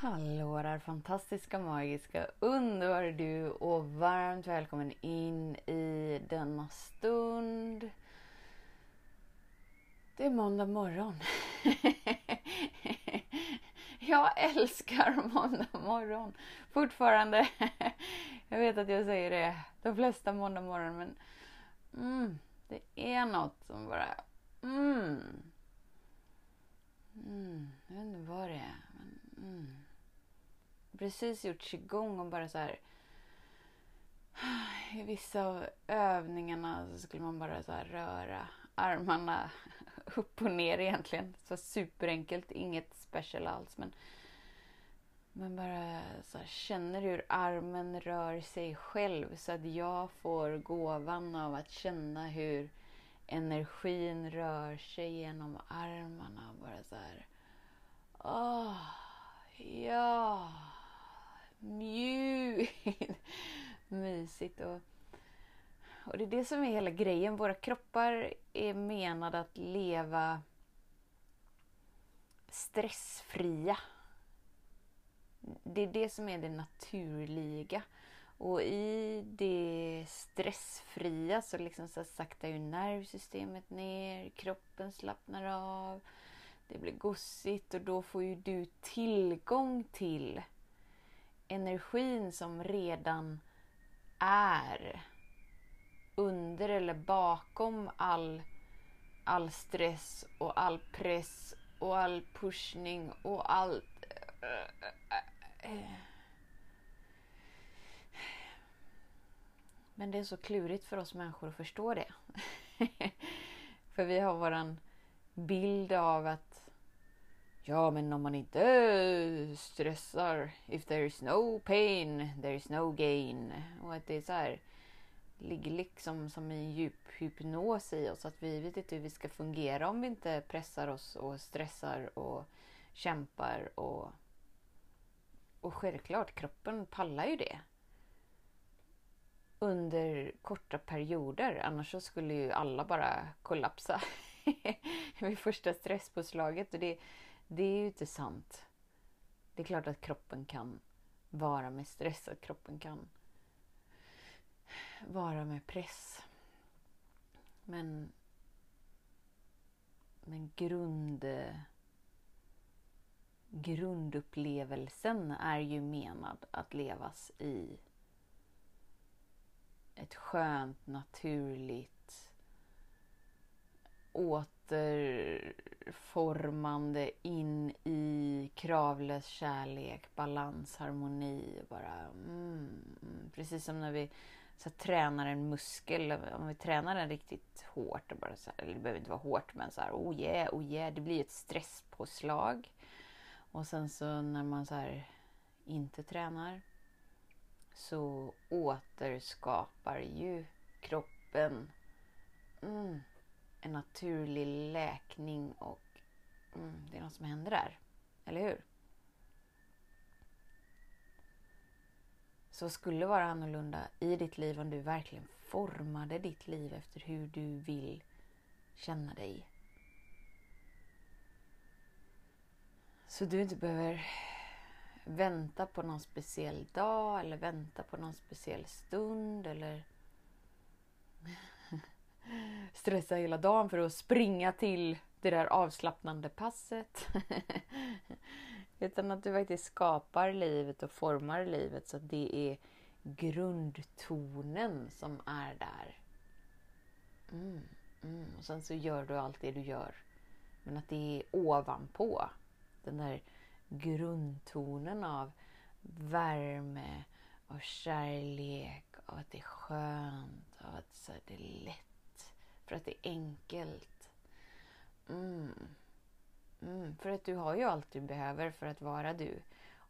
Hallå där fantastiska, magiska, underbara du och varmt välkommen in i denna stund. Det är måndag morgon. Jag älskar måndag morgon. Fortfarande. Jag vet att jag säger det de flesta måndag morgon men mm, det är något som bara mm. Mm, jag vet inte vad det är. Men, mm precis gjort qigong och bara så här. I vissa av övningarna så skulle man bara så röra armarna upp och ner egentligen. Så superenkelt, inget special alls. Men, men bara så här, känner hur armen rör sig själv så att jag får gåvan av att känna hur energin rör sig genom armarna. Bara så här. Åh, ja mjukt, mysigt. Och, och det är det som är hela grejen. Våra kroppar är menade att leva stressfria. Det är det som är det naturliga. Och i det stressfria så liksom så saktar ju nervsystemet ner, kroppen slappnar av, det blir gossigt och då får ju du tillgång till energin som redan är under eller bakom all, all stress och all press och all pushning och allt. Men det är så klurigt för oss människor att förstå det. för vi har våran bild av att Ja, men om man inte stressar. If there is no pain, there is no gain. Och att det är så här, ligger liksom som en djup hypnos i oss. Att vi vet inte hur vi ska fungera om vi inte pressar oss och stressar och kämpar. Och, och självklart, kroppen pallar ju det. Under korta perioder. Annars så skulle ju alla bara kollapsa vid första stresspåslaget. Och det, det är ju inte sant. Det är klart att kroppen kan vara med stress, att kroppen kan vara med press. Men, men grund, grundupplevelsen är ju menad att levas i ett skönt, naturligt, åt återformande in i kravlös kärlek, balans, harmoni. Bara, mm. Precis som när vi så tränar en muskel. Om vi tränar den riktigt hårt, och bara så här, eller det behöver inte vara hårt, men så här, oh yeah, oh yeah. Det blir ett stresspåslag. Och sen så när man så här, inte tränar så återskapar ju kroppen mm, en naturlig läkning och mm, det är något som händer där. Eller hur? Så skulle vara annorlunda i ditt liv om du verkligen formade ditt liv efter hur du vill känna dig. Så du inte behöver vänta på någon speciell dag eller vänta på någon speciell stund eller stressa hela dagen för att springa till det där avslappnande passet. Utan att du faktiskt skapar livet och formar livet så att det är grundtonen som är där. Mm, mm. Och sen så gör du allt det du gör. Men att det är ovanpå. Den där grundtonen av värme, och kärlek, och att det är skönt, och att det är lätt för att det är enkelt. Mm. Mm, för att du har ju allt du behöver för att vara du.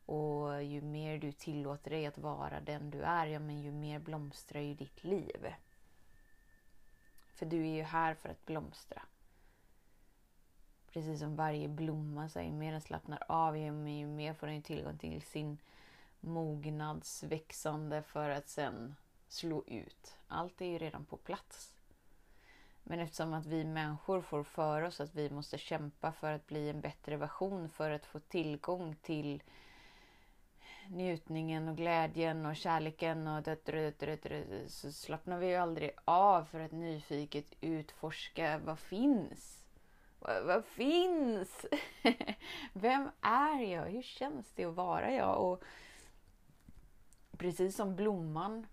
Och ju mer du tillåter dig att vara den du är, ja men ju mer blomstrar ju ditt liv. För du är ju här för att blomstra. Precis som varje blomma, så ju mer den slappnar av, ju mer får den tillgång till sin mognadsväxande för att sen slå ut. Allt är ju redan på plats. Men eftersom att vi människor får för oss att vi måste kämpa för att bli en bättre version, för att få tillgång till njutningen och glädjen och kärleken och det, det, det, så slappnar vi ju aldrig av för att nyfiket utforska vad finns. Vad, vad finns? Vem är jag? Hur känns det att vara jag? Och precis som blomman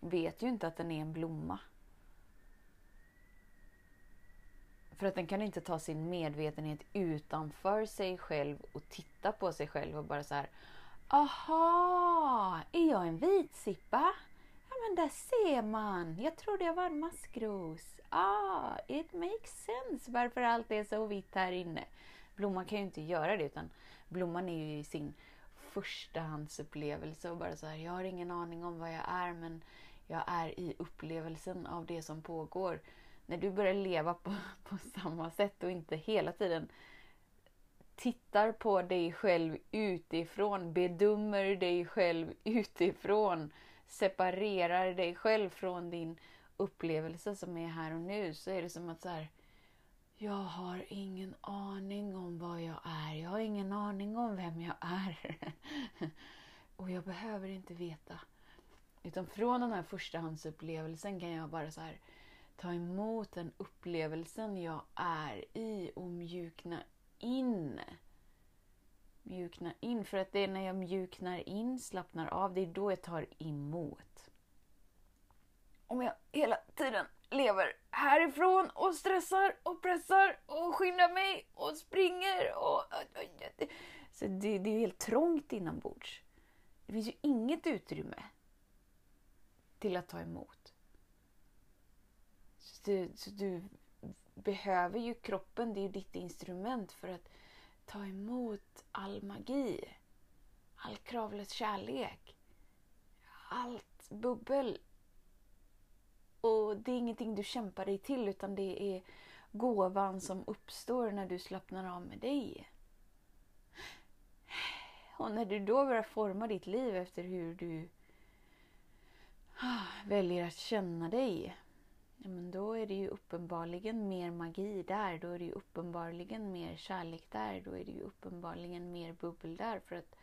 vet ju inte att den är en blomma. För att den kan inte ta sin medvetenhet utanför sig själv och titta på sig själv och bara så här. Aha, är jag en vitsippa? Ja men där ser man. Jag trodde jag var en maskros. Ah, it makes sense varför allt är så vitt här inne. Blomman kan ju inte göra det utan blomman är ju i sin förstahandsupplevelse och bara så här. Jag har ingen aning om vad jag är men jag är i upplevelsen av det som pågår när du börjar leva på, på samma sätt och inte hela tiden tittar på dig själv utifrån, bedömer dig själv utifrån, separerar dig själv från din upplevelse som är här och nu, så är det som att så här, jag har ingen aning om vad jag är. Jag har ingen aning om vem jag är. och jag behöver inte veta. Utan från den här förstahandsupplevelsen kan jag bara så här, ta emot den upplevelsen jag är i och mjukna in. Mjukna in, för att det är när jag mjuknar in, slappnar av, det är då jag tar emot. Om jag hela tiden lever härifrån och stressar och pressar och skyndar mig och springer och... Så det, det är helt trångt inombords. Det finns ju inget utrymme till att ta emot du, så du behöver ju kroppen, det är ju ditt instrument för att ta emot all magi. All kravlös kärlek. Allt bubbel. Och det är ingenting du kämpar dig till utan det är gåvan som uppstår när du slappnar av med dig. Och när du då börjar forma ditt liv efter hur du ah, väljer att känna dig ja, men då är det ju uppenbarligen mer magi där. Då är det ju uppenbarligen mer kärlek där. Då är det ju uppenbarligen mer bubbel där. För att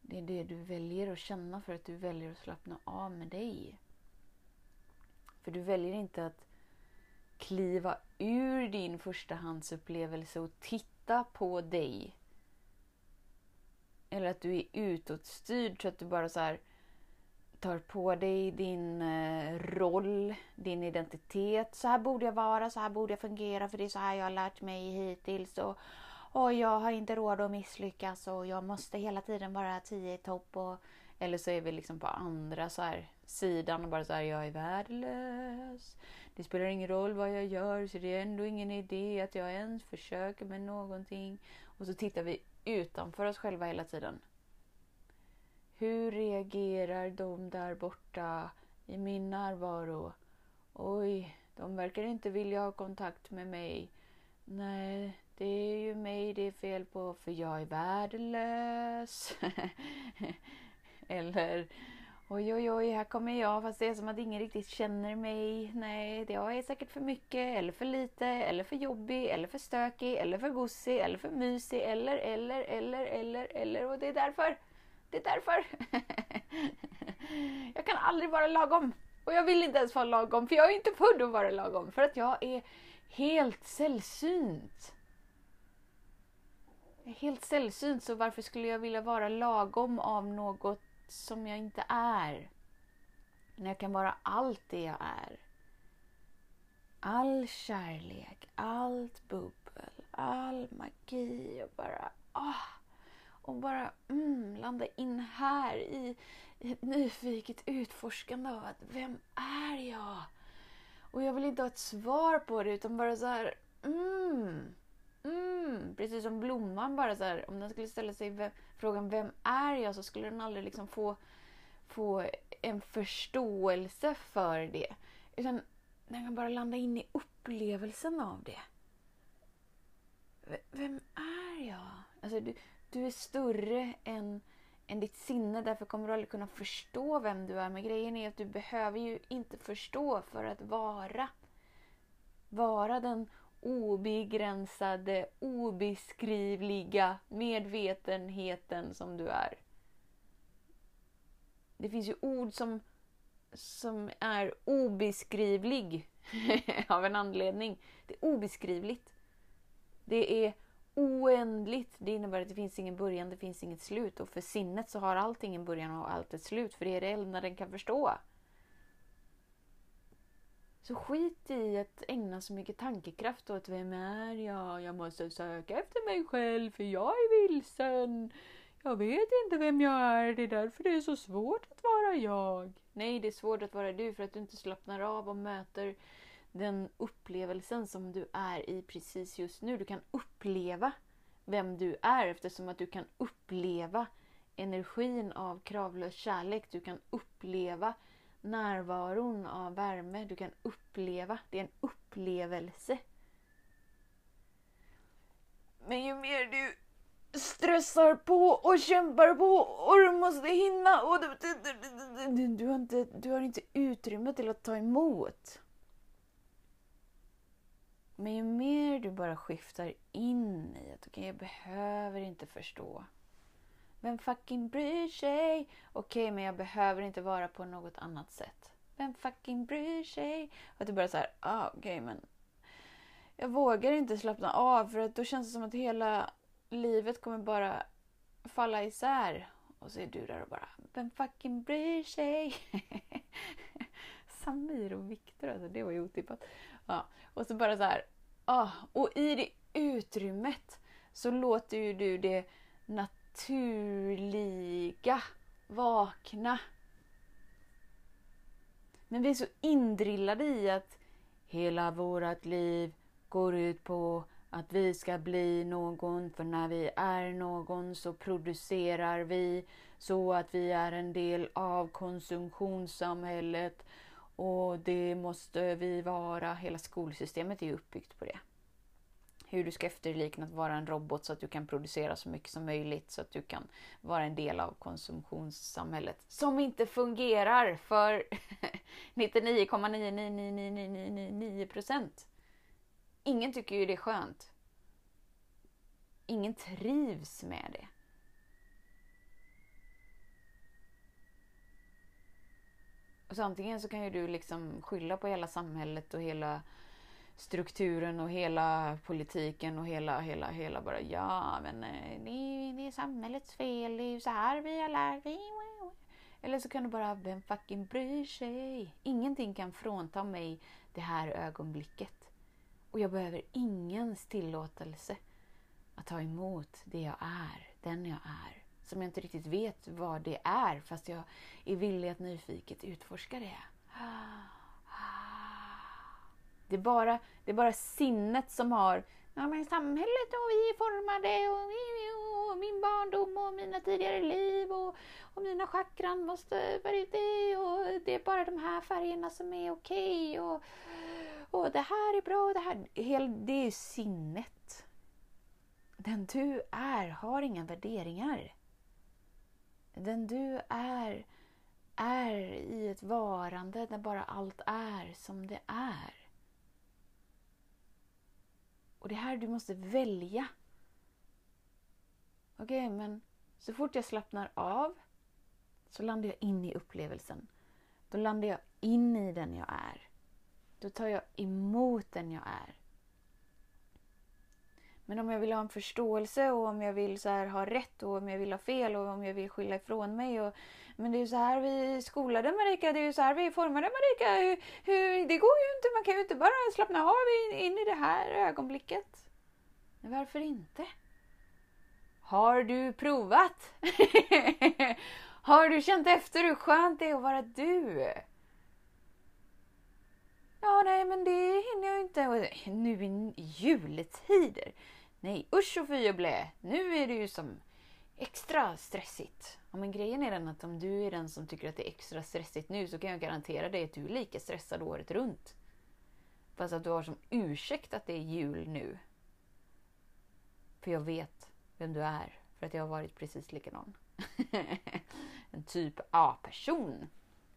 det är det du väljer att känna för att du väljer att slappna av med dig. För du väljer inte att kliva ur din förstahandsupplevelse och titta på dig. Eller att du är utåtstyrd så att du bara så här tar på dig din eh, roll, din identitet. Så här borde jag vara, så här borde jag fungera för det är så här jag har lärt mig hittills. Och, och jag har inte råd att misslyckas och jag måste hela tiden vara tio i topp. Och, eller så är vi liksom på andra så här, sidan och bara så här, jag är värdelös. Det spelar ingen roll vad jag gör så det är ändå ingen idé att jag ens försöker med någonting. Och så tittar vi utanför oss själva hela tiden. Hur reagerar de där borta i min närvaro? Oj, de verkar inte vilja ha kontakt med mig. Nej, det är ju mig det är fel på för jag är värdelös. Eller oj, oj, oj, här kommer jag fast det är som att ingen riktigt känner mig. Nej, jag är säkert för mycket eller för lite eller för jobbig eller för stökig eller för gosig eller för mysig eller, eller, eller, eller, eller och det är därför det är därför. jag kan aldrig vara lagom. Och jag vill inte ens vara lagom, för jag är inte född att vara lagom. För att jag är helt sällsynt. Jag är helt sällsynt, så varför skulle jag vilja vara lagom av något som jag inte är? När jag kan vara allt det jag är. All kärlek, allt bubbel, all magi och bara... Oh och bara mm, landa in här i, i ett nyfiket utforskande av att vem är jag? Och jag vill inte ha ett svar på det utan bara så här mm, mm, precis som blomman bara så här, om den skulle ställa sig vem, frågan vem är jag så skulle den aldrig liksom få, få en förståelse för det. Utan den kan bara landa in i upplevelsen av det. V vem är jag? Alltså du, du är större än, än ditt sinne, därför kommer du aldrig kunna förstå vem du är. Men grejen är att du behöver ju inte förstå för att vara. Vara den obegränsade, obeskrivliga medvetenheten som du är. Det finns ju ord som, som är obeskrivlig av en anledning. Det är obeskrivligt. Det är oändligt. Det innebär att det finns ingen början, det finns inget slut. Och för sinnet så har allting en början och allt ett slut. För det är det enda den kan förstå. Så skit i att ägna så mycket tankekraft åt vem är jag? Jag måste söka efter mig själv för jag är vilsen. Jag vet inte vem jag är, det är därför det är så svårt att vara jag. Nej, det är svårt att vara du för att du inte slappnar av och möter den upplevelsen som du är i precis just nu. Du kan uppleva vem du är eftersom att du kan uppleva energin av kravlös kärlek. Du kan uppleva närvaron av värme. Du kan uppleva. Det är en upplevelse. Men ju mer du stressar på och kämpar på och du måste hinna och du, du, du, du, har, inte, du har inte utrymme till att ta emot. Men ju mer du bara skiftar in i att okay, jag behöver inte förstå. Vem fucking bryr sig? Okej, okay, men jag behöver inte vara på något annat sätt. Vem fucking bryr sig? Och du bara så här, ah, okej, okay, men jag vågar inte slappna av för att då känns det som att hela livet kommer bara falla isär. Och så är du där och bara, vem fucking bryr sig? Samir och Viktor, alltså det var ju otippat. Ja. Och så bara så här, ah, och i det utrymmet så låter ju du det naturliga vakna. Men vi är så indrillade i att hela vårt liv går ut på att vi ska bli någon, för när vi är någon så producerar vi så att vi är en del av konsumtionssamhället och det måste vi vara. Hela skolsystemet är uppbyggt på det. Hur du ska efterlikna att vara en robot så att du kan producera så mycket som möjligt så att du kan vara en del av konsumtionssamhället. Som inte fungerar för 99,99999 procent. Ingen tycker ju det är skönt. Ingen trivs med det. Och så antingen så kan ju du liksom skylla på hela samhället och hela strukturen och hela politiken och hela, hela, hela bara ja men eh, det är, det är samhällets fel, det är ju så här vi har lärt Eller så kan du bara, vem fucking bryr sig? Ingenting kan frånta mig det här ögonblicket. Och jag behöver ingens tillåtelse att ta emot det jag är, den jag är. Som jag inte riktigt vet vad det är fast jag är villig att nyfiket utforska det. Det är bara, det är bara sinnet som har ja, men samhället och vi är formade och, och min barndom och mina tidigare liv och, och mina chakran måste vara det och det är bara de här färgerna som är okej okay, och, och det här är bra och det här. Det är sinnet. Den du är har inga värderingar. Den du är, är i ett varande där bara allt är som det är. Och det är här du måste välja. Okej, okay, men så fort jag slappnar av så landar jag in i upplevelsen. Då landar jag in i den jag är. Då tar jag emot den jag är. Men om jag vill ha en förståelse och om jag vill så här, ha rätt och om jag vill ha fel och om jag vill skylla ifrån mig. Och, men det är ju så här vi skolade Marika, det är ju så här vi formade Marika. Hur, hur, det går ju inte, man kan ju inte bara slappna av in i det här ögonblicket. Men varför inte? Har du provat? Har du känt efter hur skönt det är att vara du? Ja, nej, men det hinner jag inte. nu i juletider Nej, usch och fy och blä. Nu är det ju som extra stressigt. Ja, men grejen är den att om du är den som tycker att det är extra stressigt nu så kan jag garantera dig att du är lika stressad året runt. Fast att du har som ursäkt att det är jul nu. För jag vet vem du är. För att jag har varit precis likadan. en typ A-person.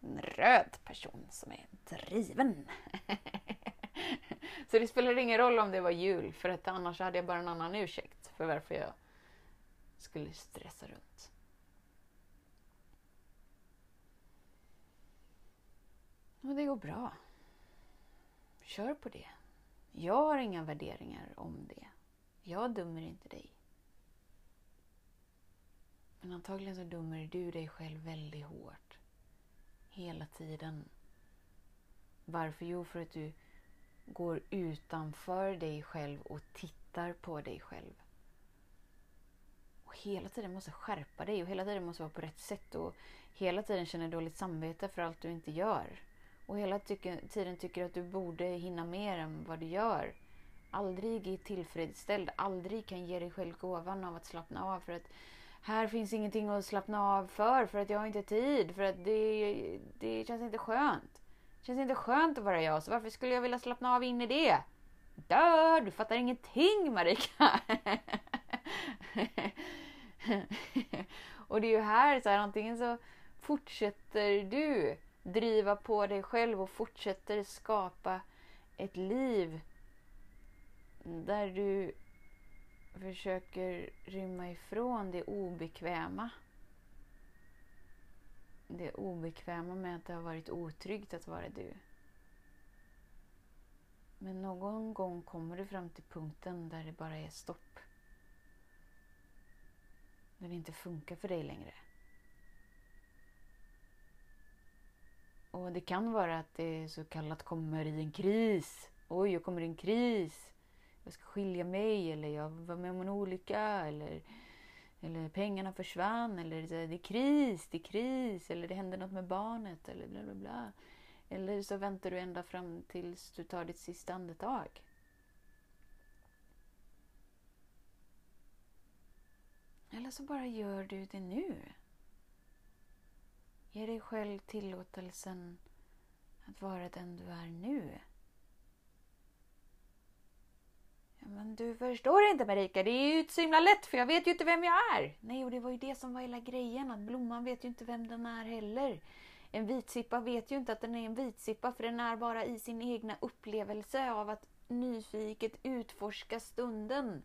En röd person som är driven. så det spelar ingen roll om det var jul. För att annars hade jag bara en annan ursäkt för varför jag skulle stressa runt. Och det går bra. Kör på det. Jag har inga värderingar om det. Jag dömer inte dig. Men antagligen så dömer du dig själv väldigt hårt. Hela tiden. Varför? Jo, för att du går utanför dig själv och tittar på dig själv. Och hela tiden måste skärpa dig och hela tiden måste vara på rätt sätt och hela tiden känner dåligt samvete för allt du inte gör. Och hela tiden tycker att du borde hinna mer än vad du gör. Aldrig är tillfredsställd, aldrig kan ge dig själv gåvan av att slappna av för att här finns ingenting att slappna av för, för att jag har inte tid, för att det, det känns inte skönt. Känns inte skönt att vara jag, så varför skulle jag vilja slappna av in i det? Dör! Du fattar ingenting Marika! och det är ju här, så här, antingen så fortsätter du driva på dig själv och fortsätter skapa ett liv där du försöker rymma ifrån det obekväma. Det obekväma med att det har varit otryggt att vara du. Men någon gång kommer du fram till punkten där det bara är stopp. När det inte funkar för dig längre. Och det kan vara att det så kallat kommer i en kris. Oj, jag kommer i en kris jag ska skilja mig eller jag var med om en olycka eller, eller pengarna försvann eller det är kris, det är kris eller det händer något med barnet eller bla bla bla. Eller så väntar du ända fram tills du tar ditt sista andetag. Eller så bara gör du det nu. Ge dig själv tillåtelsen att vara den du är nu. Men du förstår inte Marika, det är ju så himla lätt för jag vet ju inte vem jag är. Nej, och det var ju det som var hela grejen, att blomman vet ju inte vem den är heller. En vitsippa vet ju inte att den är en vitsippa för den är bara i sin egna upplevelse av att nyfiket utforska stunden.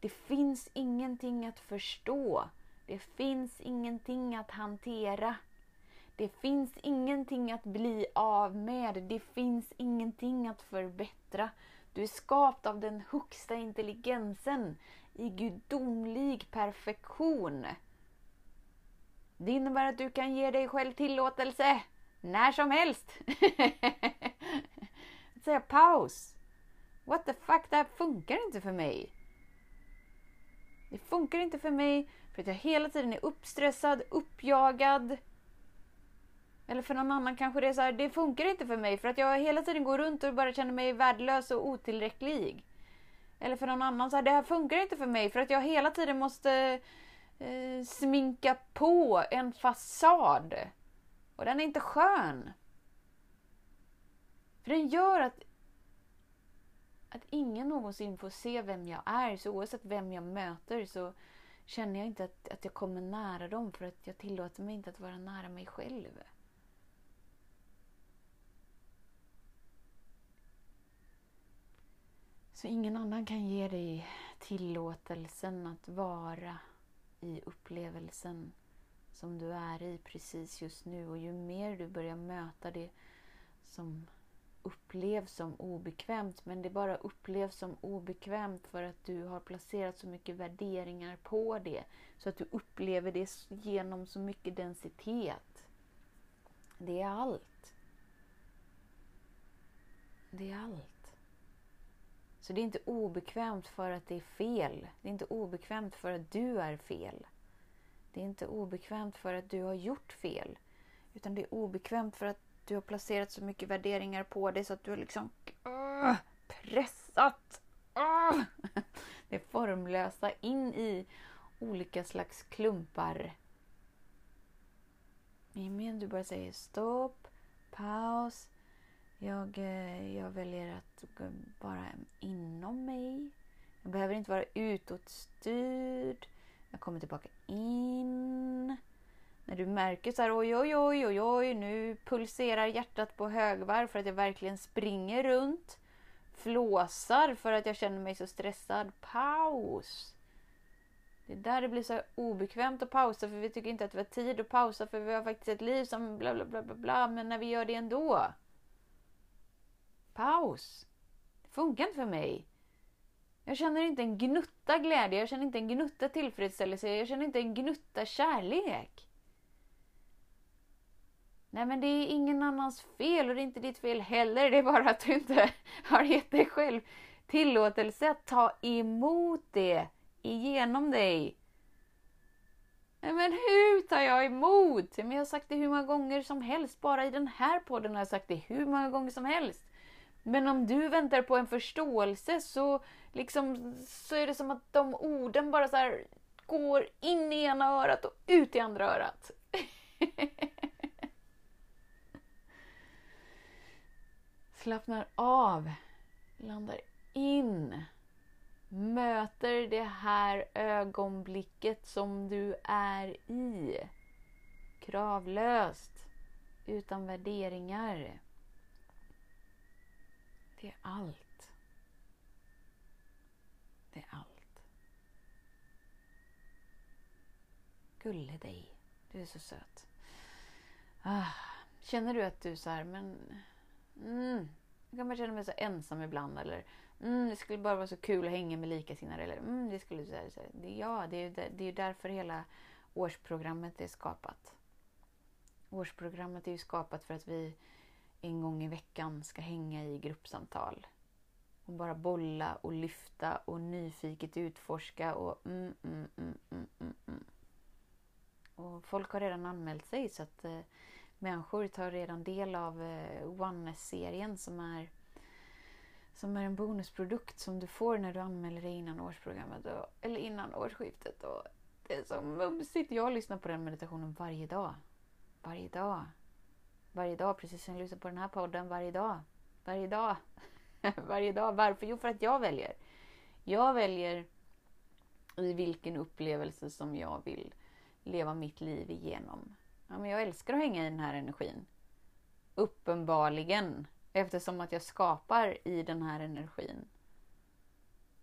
Det finns ingenting att förstå. Det finns ingenting att hantera. Det finns ingenting att bli av med. Det finns ingenting att förbättra. Du är skapt av den högsta intelligensen i gudomlig perfektion. Det innebär att du kan ge dig själv tillåtelse när som helst. att säga paus. What the fuck, det här funkar inte för mig. Det funkar inte för mig för att jag hela tiden är uppstressad, uppjagad. Eller för någon annan kanske det är så här, det funkar inte för mig för att jag hela tiden går runt och bara känner mig värdelös och otillräcklig. Eller för någon annan så här, det här funkar inte för mig för att jag hela tiden måste eh, sminka på en fasad. Och den är inte skön. För den gör att, att ingen någonsin får se vem jag är. Så oavsett vem jag möter så känner jag inte att, att jag kommer nära dem för att jag tillåter mig inte att vara nära mig själv. Så ingen annan kan ge dig tillåtelsen att vara i upplevelsen som du är i precis just nu. Och ju mer du börjar möta det som upplevs som obekvämt, men det bara upplevs som obekvämt för att du har placerat så mycket värderingar på det. Så att du upplever det genom så mycket densitet. Det är allt. Det är allt. Så det är inte obekvämt för att det är fel. Det är inte obekvämt för att du är fel. Det är inte obekvämt för att du har gjort fel. Utan det är obekvämt för att du har placerat så mycket värderingar på dig så att du har liksom uh, pressat. uh, Det formlösa in i olika slags klumpar. Men du bara säger stopp, paus. Jag, eh, jag väljer att vara inom mig. Jag behöver inte vara utåtstyrd. Jag kommer tillbaka in. När du märker så här oj, oj, oj, oj, oj, nu pulserar hjärtat på högvarv för att jag verkligen springer runt. Flåsar för att jag känner mig så stressad. Paus! Det är där det blir så obekvämt att pausa för vi tycker inte att vi har tid att pausa för vi har faktiskt ett liv som bla bla bla bla bla. Men när vi gör det ändå. Paus! Det funkar inte för mig. Jag känner inte en gnutta glädje, jag känner inte en gnutta tillfredsställelse, jag känner inte en gnutta kärlek. Nej men det är ingen annans fel och det är inte ditt fel heller. Det är bara att du inte har gett dig själv tillåtelse att ta emot det igenom dig. Nej men hur tar jag emot? Men jag har sagt det hur många gånger som helst. Bara i den här podden har jag sagt det hur många gånger som helst. Men om du väntar på en förståelse så, liksom, så är det som att de orden bara så här, går in i ena örat och ut i andra örat. Slappnar av. Landar in. Möter det här ögonblicket som du är i. Kravlöst. Utan värderingar. Det är allt. Det är allt. Gulle dig. Du är så söt. Ah, känner du att du så här, men... Mm, jag kan bara känna mig så ensam ibland. Eller mm, det skulle bara vara så kul att hänga med likasinnade. Eller mm, det skulle så här, så här. Det, ja, det är ju det är därför hela årsprogrammet är skapat. Årsprogrammet är ju skapat för att vi en gång i veckan ska hänga i gruppsamtal. Och bara bolla och lyfta och nyfiket utforska och mm, mm, mm, mm, mm, mm. Och folk har redan anmält sig så att eh, människor tar redan del av eh, Oneness-serien som är, som är en bonusprodukt som du får när du anmäler dig innan årsprogrammet och, eller innan årsskiftet. Och det är så mumsigt. Jag lyssnar på den meditationen varje dag. Varje dag. Varje dag, precis som jag lyssnar på den här podden varje dag. Varje dag. varje dag. Varför? Jo, för att jag väljer. Jag väljer i vilken upplevelse som jag vill leva mitt liv igenom. Ja, men jag älskar att hänga i den här energin. Uppenbarligen. Eftersom att jag skapar i den här energin.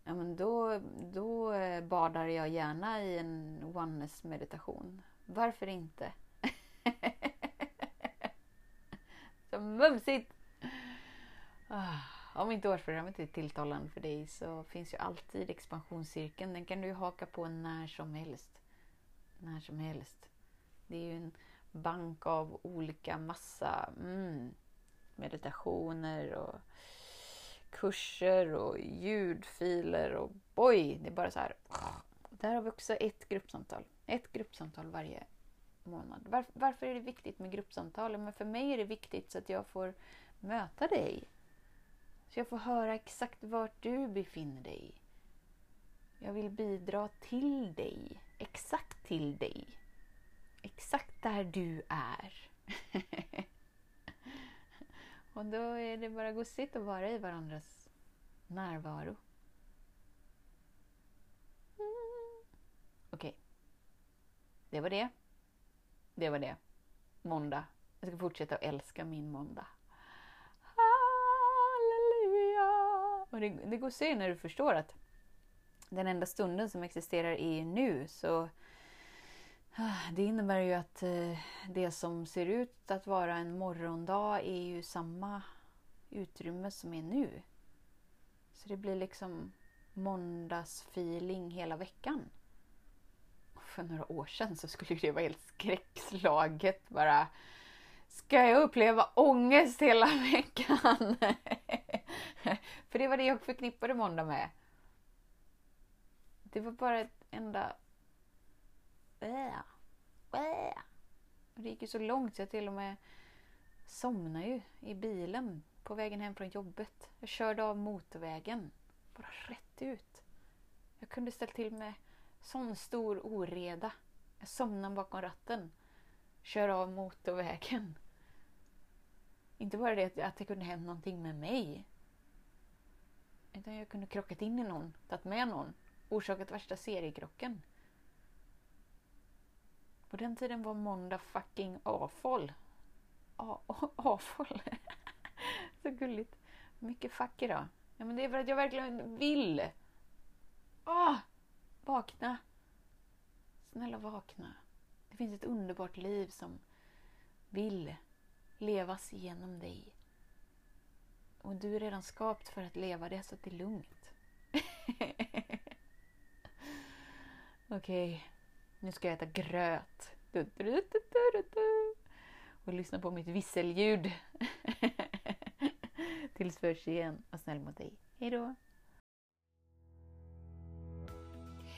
Ja, men då, då eh, badar jag gärna i en oneness meditation. Varför inte? Mumsigt! Ah, om inte årsprogrammet är tilltalande för dig så finns ju alltid expansionscirkeln. Den kan du haka på när som helst. När som helst. Det är ju en bank av olika massa mm, meditationer och kurser och ljudfiler och boy, det är bara så här. Där har vi också ett gruppsamtal. Ett gruppsamtal varje månad. Var, varför är det viktigt med gruppsamtal? Men för mig är det viktigt så att jag får möta dig. Så jag får höra exakt vart du befinner dig. Jag vill bidra till dig. Exakt till dig. Exakt där du är. Och då är det bara gosigt att vara i varandras närvaro. Mm. Okej. Okay. Det var det. Det var det. Måndag. Jag ska fortsätta att älska min måndag. Halleluja! Och det, det går att se när du förstår att den enda stunden som existerar är nu. Så ah, det innebär ju att eh, det som ser ut att vara en morgondag är ju samma utrymme som är nu. Så det blir liksom måndagsfeeling hela veckan för några år sedan så skulle det vara helt skräckslaget. Bara, ska jag uppleva ångest hela veckan? för det var det jag förknippade måndag med. Det var bara ett enda... Det gick ju så långt så jag till och med somnade ju i bilen på vägen hem från jobbet. Jag körde av motorvägen. Bara rätt ut. Jag kunde ställt till med sån stor oreda. Jag somnade bakom ratten. Kör av motorvägen. Inte bara det att det kunde hänt någonting med mig. Utan jag kunde krockat in i någon, tagit med någon, orsakat värsta seriekrocken. På den tiden var måndag fucking avfall. Avfall? Så gulligt. Mycket fuck idag. Ja, men det är för att jag verkligen vill. Åh! Vakna. Snälla vakna. Det finns ett underbart liv som vill levas genom dig. Och du är redan skapt för att leva det, så att det är lugnt. Okej, okay. nu ska jag äta gröt. Och lyssna på mitt visselljud. Tills först igen, var snäll mot dig. Hejdå!